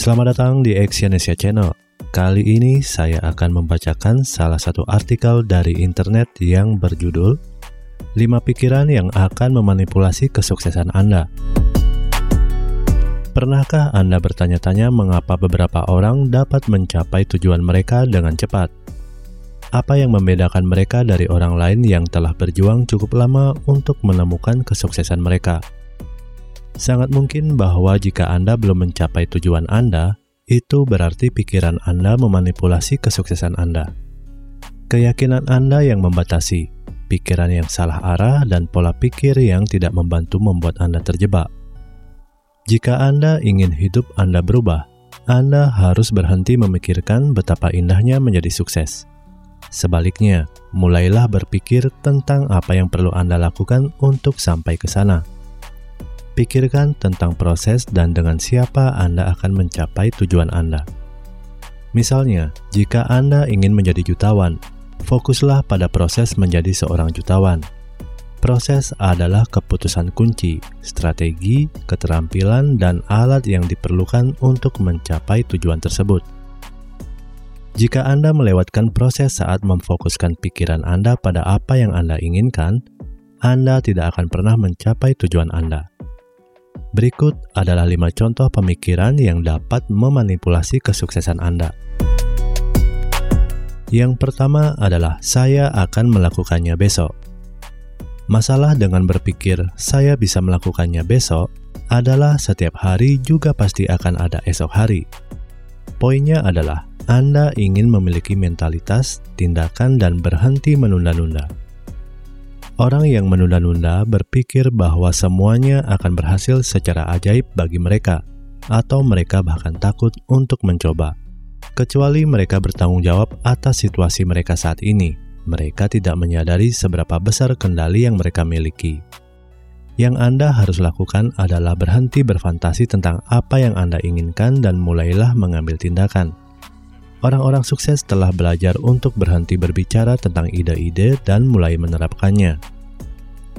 Selamat datang di Exyonesia Channel. Kali ini saya akan membacakan salah satu artikel dari internet yang berjudul 5 pikiran yang akan memanipulasi kesuksesan Anda. Pernahkah Anda bertanya-tanya mengapa beberapa orang dapat mencapai tujuan mereka dengan cepat? Apa yang membedakan mereka dari orang lain yang telah berjuang cukup lama untuk menemukan kesuksesan mereka? Sangat mungkin bahwa jika Anda belum mencapai tujuan Anda, itu berarti pikiran Anda memanipulasi kesuksesan Anda. Keyakinan Anda yang membatasi, pikiran yang salah arah, dan pola pikir yang tidak membantu membuat Anda terjebak. Jika Anda ingin hidup Anda berubah, Anda harus berhenti memikirkan betapa indahnya menjadi sukses. Sebaliknya, mulailah berpikir tentang apa yang perlu Anda lakukan untuk sampai ke sana. Pikirkan tentang proses dan dengan siapa Anda akan mencapai tujuan Anda. Misalnya, jika Anda ingin menjadi jutawan, fokuslah pada proses menjadi seorang jutawan. Proses adalah keputusan kunci, strategi, keterampilan, dan alat yang diperlukan untuk mencapai tujuan tersebut. Jika Anda melewatkan proses saat memfokuskan pikiran Anda pada apa yang Anda inginkan, Anda tidak akan pernah mencapai tujuan Anda. Berikut adalah lima contoh pemikiran yang dapat memanipulasi kesuksesan Anda. Yang pertama adalah saya akan melakukannya besok. Masalah dengan berpikir saya bisa melakukannya besok adalah setiap hari juga pasti akan ada esok hari. Poinnya adalah Anda ingin memiliki mentalitas, tindakan, dan berhenti menunda-nunda. Orang yang menunda-nunda berpikir bahwa semuanya akan berhasil secara ajaib bagi mereka, atau mereka bahkan takut untuk mencoba. Kecuali mereka bertanggung jawab atas situasi mereka saat ini, mereka tidak menyadari seberapa besar kendali yang mereka miliki. Yang Anda harus lakukan adalah berhenti berfantasi tentang apa yang Anda inginkan dan mulailah mengambil tindakan. Orang-orang sukses telah belajar untuk berhenti berbicara tentang ide-ide dan mulai menerapkannya.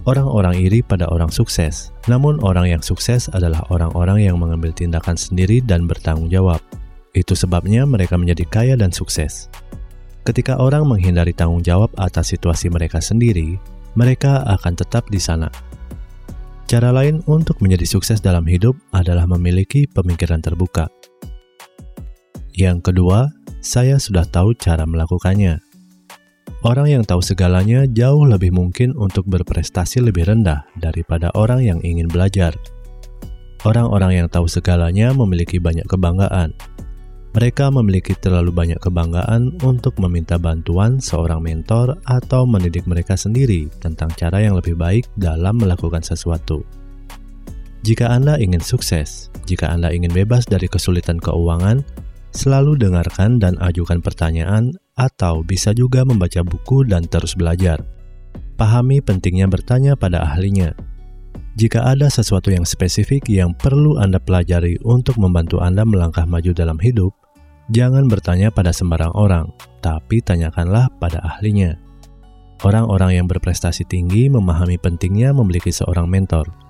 Orang-orang iri pada orang sukses, namun orang yang sukses adalah orang-orang yang mengambil tindakan sendiri dan bertanggung jawab. Itu sebabnya mereka menjadi kaya dan sukses. Ketika orang menghindari tanggung jawab atas situasi mereka sendiri, mereka akan tetap di sana. Cara lain untuk menjadi sukses dalam hidup adalah memiliki pemikiran terbuka. Yang kedua, saya sudah tahu cara melakukannya. Orang yang tahu segalanya jauh lebih mungkin untuk berprestasi lebih rendah daripada orang yang ingin belajar. Orang-orang yang tahu segalanya memiliki banyak kebanggaan. Mereka memiliki terlalu banyak kebanggaan untuk meminta bantuan seorang mentor atau mendidik mereka sendiri tentang cara yang lebih baik dalam melakukan sesuatu. Jika Anda ingin sukses, jika Anda ingin bebas dari kesulitan keuangan, Selalu dengarkan dan ajukan pertanyaan, atau bisa juga membaca buku dan terus belajar. Pahami pentingnya bertanya pada ahlinya. Jika ada sesuatu yang spesifik yang perlu Anda pelajari untuk membantu Anda melangkah maju dalam hidup, jangan bertanya pada sembarang orang, tapi tanyakanlah pada ahlinya. Orang-orang yang berprestasi tinggi memahami pentingnya memiliki seorang mentor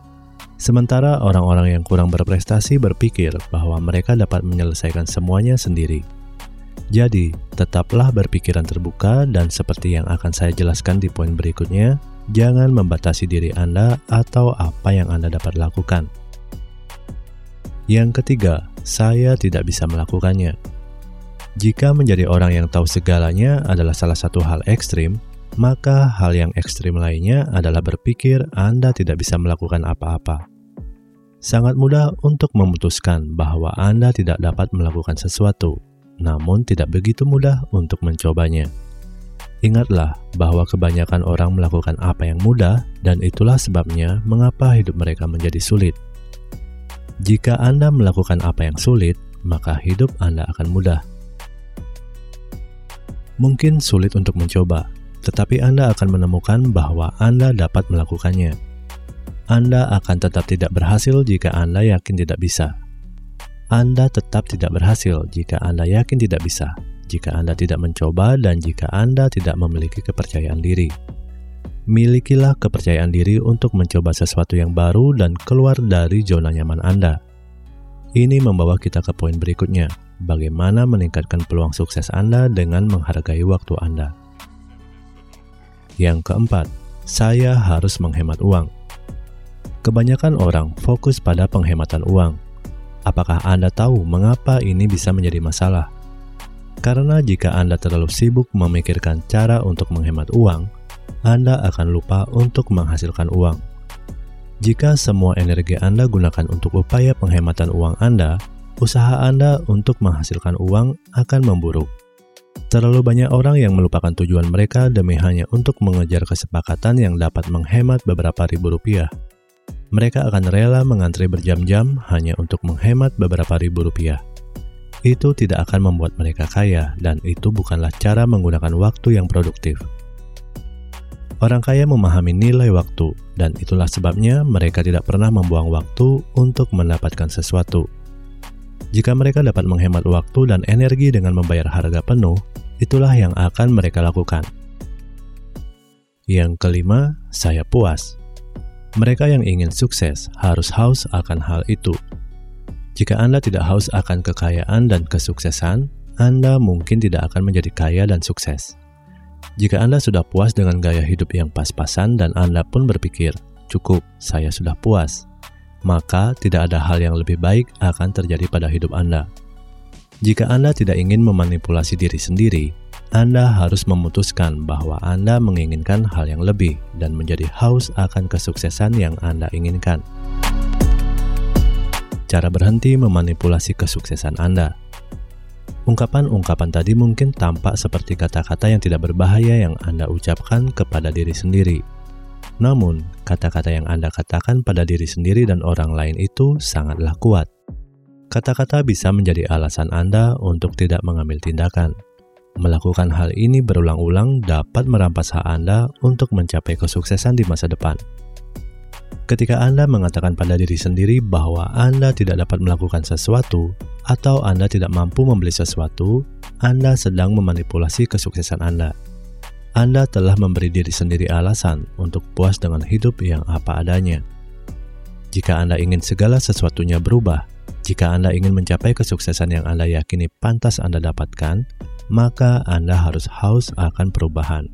Sementara orang-orang yang kurang berprestasi berpikir bahwa mereka dapat menyelesaikan semuanya sendiri. Jadi, tetaplah berpikiran terbuka dan seperti yang akan saya jelaskan di poin berikutnya, jangan membatasi diri Anda atau apa yang Anda dapat lakukan. Yang ketiga, saya tidak bisa melakukannya. Jika menjadi orang yang tahu segalanya adalah salah satu hal ekstrim, maka hal yang ekstrim lainnya adalah berpikir Anda tidak bisa melakukan apa-apa. Sangat mudah untuk memutuskan bahwa Anda tidak dapat melakukan sesuatu, namun tidak begitu mudah untuk mencobanya. Ingatlah bahwa kebanyakan orang melakukan apa yang mudah, dan itulah sebabnya mengapa hidup mereka menjadi sulit. Jika Anda melakukan apa yang sulit, maka hidup Anda akan mudah. Mungkin sulit untuk mencoba, tetapi Anda akan menemukan bahwa Anda dapat melakukannya. Anda akan tetap tidak berhasil jika Anda yakin tidak bisa. Anda tetap tidak berhasil jika Anda yakin tidak bisa, jika Anda tidak mencoba, dan jika Anda tidak memiliki kepercayaan diri. Milikilah kepercayaan diri untuk mencoba sesuatu yang baru dan keluar dari zona nyaman Anda. Ini membawa kita ke poin berikutnya, bagaimana meningkatkan peluang sukses Anda dengan menghargai waktu Anda. Yang keempat, saya harus menghemat uang. Kebanyakan orang fokus pada penghematan uang. Apakah Anda tahu mengapa ini bisa menjadi masalah? Karena jika Anda terlalu sibuk memikirkan cara untuk menghemat uang, Anda akan lupa untuk menghasilkan uang. Jika semua energi Anda gunakan untuk upaya penghematan uang Anda, usaha Anda untuk menghasilkan uang akan memburuk. Terlalu banyak orang yang melupakan tujuan mereka demi hanya untuk mengejar kesepakatan yang dapat menghemat beberapa ribu rupiah. Mereka akan rela mengantri berjam-jam hanya untuk menghemat beberapa ribu rupiah. Itu tidak akan membuat mereka kaya, dan itu bukanlah cara menggunakan waktu yang produktif. Orang kaya memahami nilai waktu, dan itulah sebabnya mereka tidak pernah membuang waktu untuk mendapatkan sesuatu. Jika mereka dapat menghemat waktu dan energi dengan membayar harga penuh, itulah yang akan mereka lakukan. Yang kelima, saya puas. Mereka yang ingin sukses harus haus akan hal itu. Jika Anda tidak haus akan kekayaan dan kesuksesan, Anda mungkin tidak akan menjadi kaya dan sukses. Jika Anda sudah puas dengan gaya hidup yang pas-pasan dan Anda pun berpikir, cukup, saya sudah puas, maka tidak ada hal yang lebih baik akan terjadi pada hidup Anda. Jika Anda tidak ingin memanipulasi diri sendiri, Anda harus memutuskan bahwa Anda menginginkan hal yang lebih dan menjadi haus akan kesuksesan yang Anda inginkan. Cara berhenti memanipulasi kesuksesan Anda. Ungkapan-ungkapan tadi mungkin tampak seperti kata-kata yang tidak berbahaya yang Anda ucapkan kepada diri sendiri. Namun, kata-kata yang Anda katakan pada diri sendiri dan orang lain itu sangatlah kuat. Kata-kata bisa menjadi alasan Anda untuk tidak mengambil tindakan. Melakukan hal ini berulang-ulang dapat merampas hak Anda untuk mencapai kesuksesan di masa depan. Ketika Anda mengatakan pada diri sendiri bahwa Anda tidak dapat melakukan sesuatu atau Anda tidak mampu membeli sesuatu, Anda sedang memanipulasi kesuksesan Anda. Anda telah memberi diri sendiri alasan untuk puas dengan hidup yang apa adanya. Jika Anda ingin segala sesuatunya berubah, jika Anda ingin mencapai kesuksesan yang Anda yakini pantas Anda dapatkan, maka Anda harus haus akan perubahan.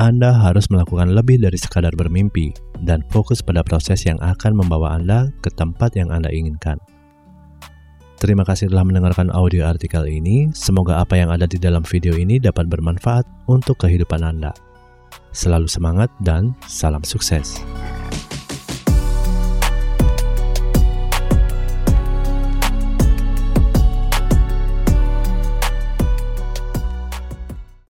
Anda harus melakukan lebih dari sekadar bermimpi dan fokus pada proses yang akan membawa Anda ke tempat yang Anda inginkan. Terima kasih telah mendengarkan audio artikel ini. Semoga apa yang ada di dalam video ini dapat bermanfaat untuk kehidupan Anda. Selalu semangat dan salam sukses.